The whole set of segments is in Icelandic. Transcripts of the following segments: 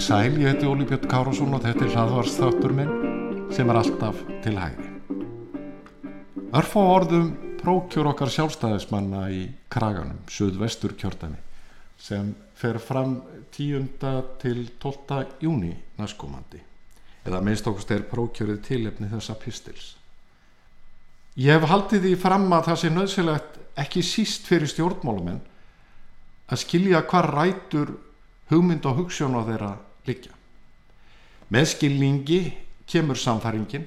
Sæl, ég heiti Óli Björn Kárásson og þetta er hlaðvarsþáttur minn sem er alltaf til hægri. Örf á orðum prókjur okkar sjálfstæðismanna í Kraganum, söðvestur kjördæmi, sem fer fram 10. til 12. júni næstkomandi, eða minnst okkust er prókjörið tilefni þessa pistils. Ég hef haldið því fram að það sé nöðsilegt ekki síst fyrir stjórnmálumenn að skilja hvar rætur hugmynd og hugssjón á þeirra liggja. Með skilningi kemur samfæringin,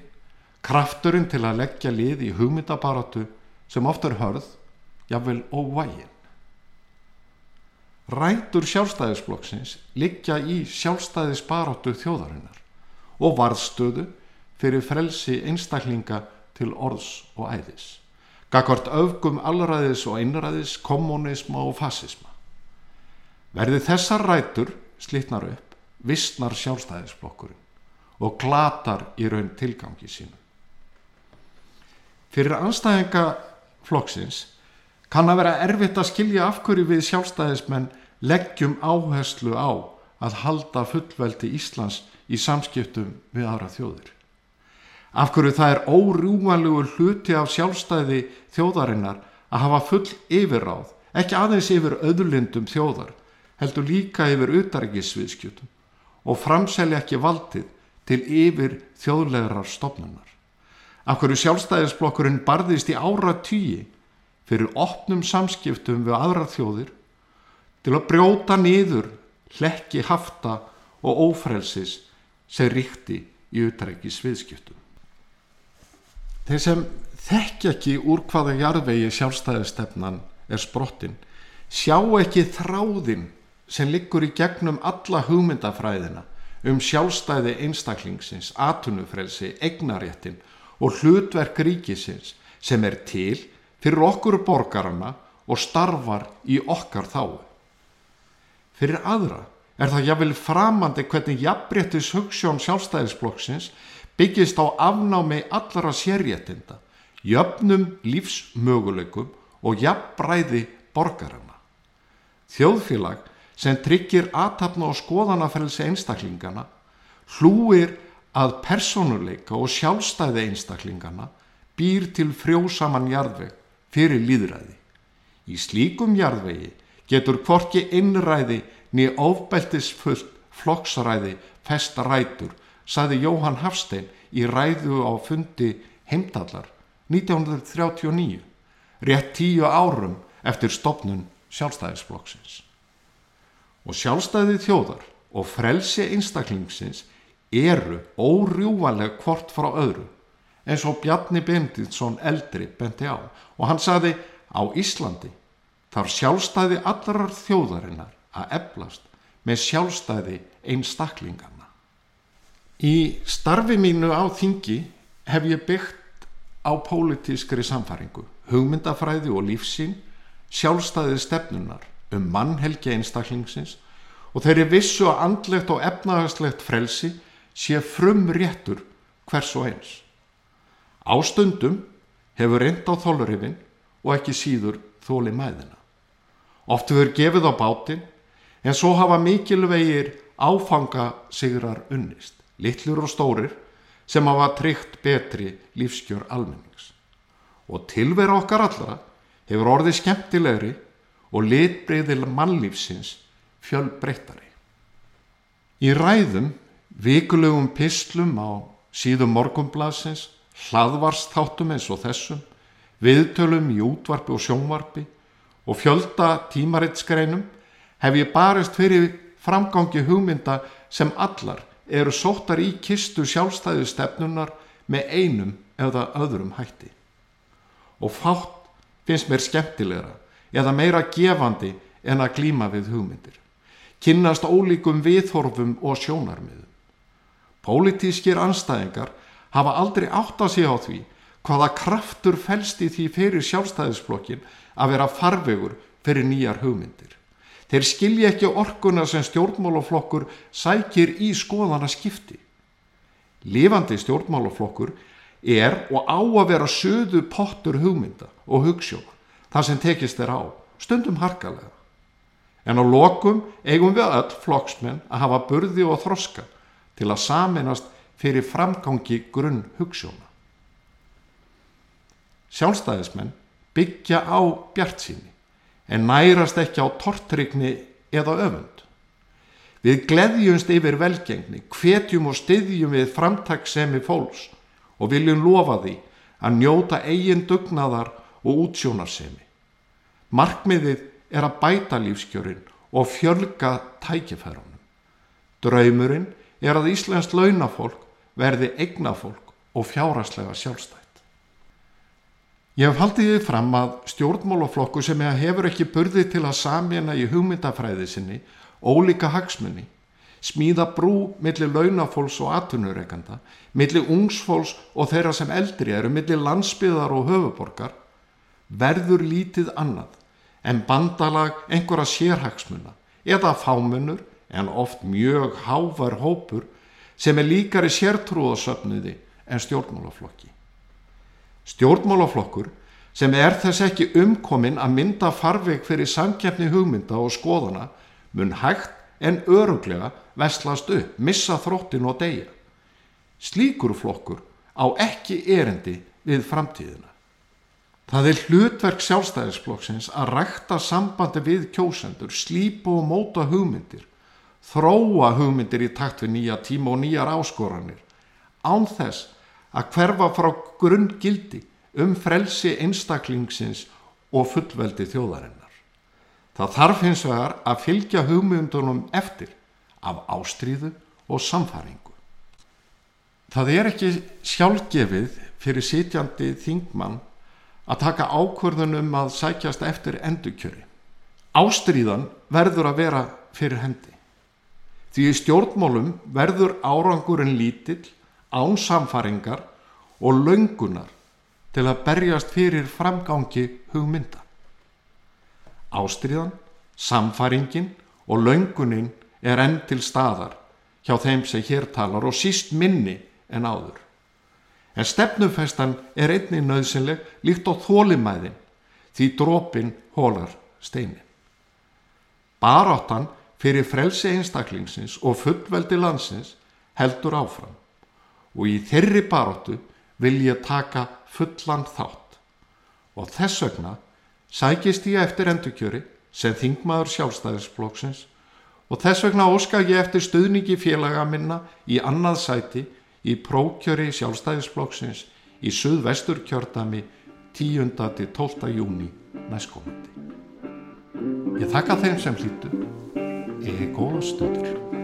krafturinn til að leggja lið í hugmyndabaratu sem oft er hörð, jáfnvel óvægin. Rætur sjálfstæðisflokksins liggja í sjálfstæðisbaratu þjóðarinnar og varðstöðu fyrir frelsi einstaklinga til orðs og æðis. Gagvart öfgum allræðis og einræðis, kommunisma og fasisma. Verði þessar rætur slitnar upp, vissnar sjálfstæðisflokkurinn og glatar í raun tilgangi sínum. Fyrir anstæðinga flokksins kann að vera erfitt að skilja af hverju við sjálfstæðismenn leggjum áherslu á að halda fullveldi Íslands í samskiptum við aðra þjóður. Af hverju það er órjúmanlegur hluti af sjálfstæði þjóðarinnar að hafa full yfirráð, ekki aðeins yfir öðurlindum þjóðar, heldur líka yfir utarikisviðskjötum og framselja ekki valdið til yfir þjóðlegarar stofnunar. Af hverju sjálfstæðisblokkurinn barðist í ára tíi fyrir opnum samskiptum við aðra þjóðir til að brjóta niður hlekki hafta og ófrelsis sem ríkti í utarikisviðskjötum. Þeir sem þekk ekki úr hvaða jarðvegi sjálfstæðistefnan er sprottin sjá ekki þráðinn sem liggur í gegnum alla hugmyndafræðina um sjálfstæði einstaklingsins, atunufrelsi, egnaréttin og hlutverk ríkisins sem er til fyrir okkur borgarana og starfar í okkar þáu. Fyrir aðra er það jáfnvel framandi hvernig jafnbrettis hugssjón sjálfstæðisflokksins byggist á afnámi allra sérréttinda, jöfnum lífsmöguleikum og jafnbræði borgarana. Þjóðfélag sem tryggir aðtapna og skoðanafrelsi einstaklingana, hlúir að personuleika og sjálfstæði einstaklingana býr til frjósaman jarðveg fyrir líðræði. Í slíkum jarðvegi getur hvorki innræði niður ofbeltisfullt flokksræði festa rætur, saði Jóhann Hafstein í ræðu á fundi heimdallar 1939, rétt tíu árum eftir stopnun sjálfstæðisflokksins og sjálfstæði þjóðar og frelsi einstaklingsins eru órjúvanleg hvort frá öðru eins og Bjarni Benditsson eldri benti á og hann saði á Íslandi þarf sjálfstæði allarar þjóðarinnar að eflast með sjálfstæði einstaklingana. Í starfi mínu á þingi hef ég byggt á pólitískri samfæringu, hugmyndafræði og lífsín, sjálfstæði stefnunar um mannhelgi einstaklingsins og þeirri vissu að andlegt og efnagslegt frelsi sé frum réttur hvers og eins. Ástundum hefur reynd á þólurifin og ekki síður þóli mæðina. Oft hefur gefið á bátin en svo hafa mikilvegir áfanga sigrar unnist, litlur og stórir sem hafa tryggt betri lífskjör almennings. Og tilvera okkar allra hefur orðið skemmtilegri og litbreyðil mannlífsins fjölbreyttari. Í ræðum, vikulegum pislum á síðum morgumblasins, hlaðvarsþáttum eins og þessum, viðtölum í útvarpi og sjónvarpi og fjölda tímaritsgreinum hef ég barist fyrir framgangi hugmynda sem allar eru sóttar í kistu sjálfstæðu stefnunar með einum eða öðrum hætti. Og fátt finnst mér skemmtilegra eða meira gefandi en að glíma við hugmyndir. Kynnast ólíkum viðhorfum og sjónarmiðum. Pólitískir anstæðingar hafa aldrei átt að sé á því hvaða kraftur fælst í því fyrir sjálfstæðisflokkin að vera farvegur fyrir nýjar hugmyndir. Þeir skilja ekki orkuna sem stjórnmálaflokkur sækir í skoðana skipti. Lifandi stjórnmálaflokkur er og á að vera söðu pottur hugmynda og hugssjóna, það sem tekist er á, stundum harkalega. En á lokum eigum við öll flokksmenn að hafa burði og þroska til að saminast fyrir framgangi grunn hugssjóna. Sjálfstæðismenn byggja á bjart síni en nærast ekki á tortrygni eða öfund. Við gleðjumst yfir velgengni, hvetjum og styðjum við framtagsemi fólks og viljum lofa því að njóta eigin dugnaðar og útsjónarsemi. Markmiðið er að bæta lífskjörin og fjölga tækifærunum. Draumurinn er að Íslands launafólk verði eignafólk og fjáraslega sjálfstætt. Ég hef haldið því fram að stjórnmálaflokku sem hefur ekki burði til að samjena í hugmyndafræði sinni ólíka hagsmunni, smíða brú millir launafólks og atvinnureikanda, millir ungsfólks og þeirra sem eldri eru, millir landsbyðar og höfuborgar, verður lítið annað en bandalag einhverja sérhagsmuna eða fámunur en oft mjög hávar hópur sem er líkari sértrúðasöfniði en stjórnmálaflokki. Stjórnmálaflokkur sem er þess ekki umkomin að mynda farveg fyrir samkjafni hugmynda og skoðana mun hægt en öruglega vestlast upp, missa þróttin og deyja. Slíkur flokkur á ekki erendi við framtíðina. Það er hlutverk sjálfstæðisflokksins að rækta sambandi við kjósendur, slípa og móta hugmyndir, þróa hugmyndir í takt við nýja tíma og nýjar áskoranir, án þess að hverfa frá grunngildi um frelsi einstaklingsins og fullveldi þjóðarinnar. Það þarf hins vegar að fylgja hugmyndunum eftir af ástríðu og samfæringu. Það er ekki sjálfgefið fyrir sitjandi þingmann að taka ákvörðunum að sækjast eftir endurkjöri. Ástríðan verður að vera fyrir hendi. Því stjórnmálum verður árangurinn lítill án samfaringar og löngunar til að berjast fyrir framgangi hugmynda. Ástriðan, samfaringin og löngunin er enn til staðar hjá þeim sem hér talar og síst minni en áður. En stefnufestan er einnig nöðsynleg líkt á þólimæðin því drópin hólar steinin. Baráttan fyrir frelsi einstaklingsins og fullveldi landsins heldur áfram og í þeirri baróttu vil ég taka fullan þátt og þess vegna sækist ég eftir endurkjöri sem þingmaður sjálfstæðisflokksins og þess vegna óska ég eftir stuðningi félaga minna í annað sæti í prókjöri sjálfstæðisflokksins í suðvestur kjördami 10. til 12. júni næstkomandi. Ég þakka þeim sem hlýtu Egon Stotter.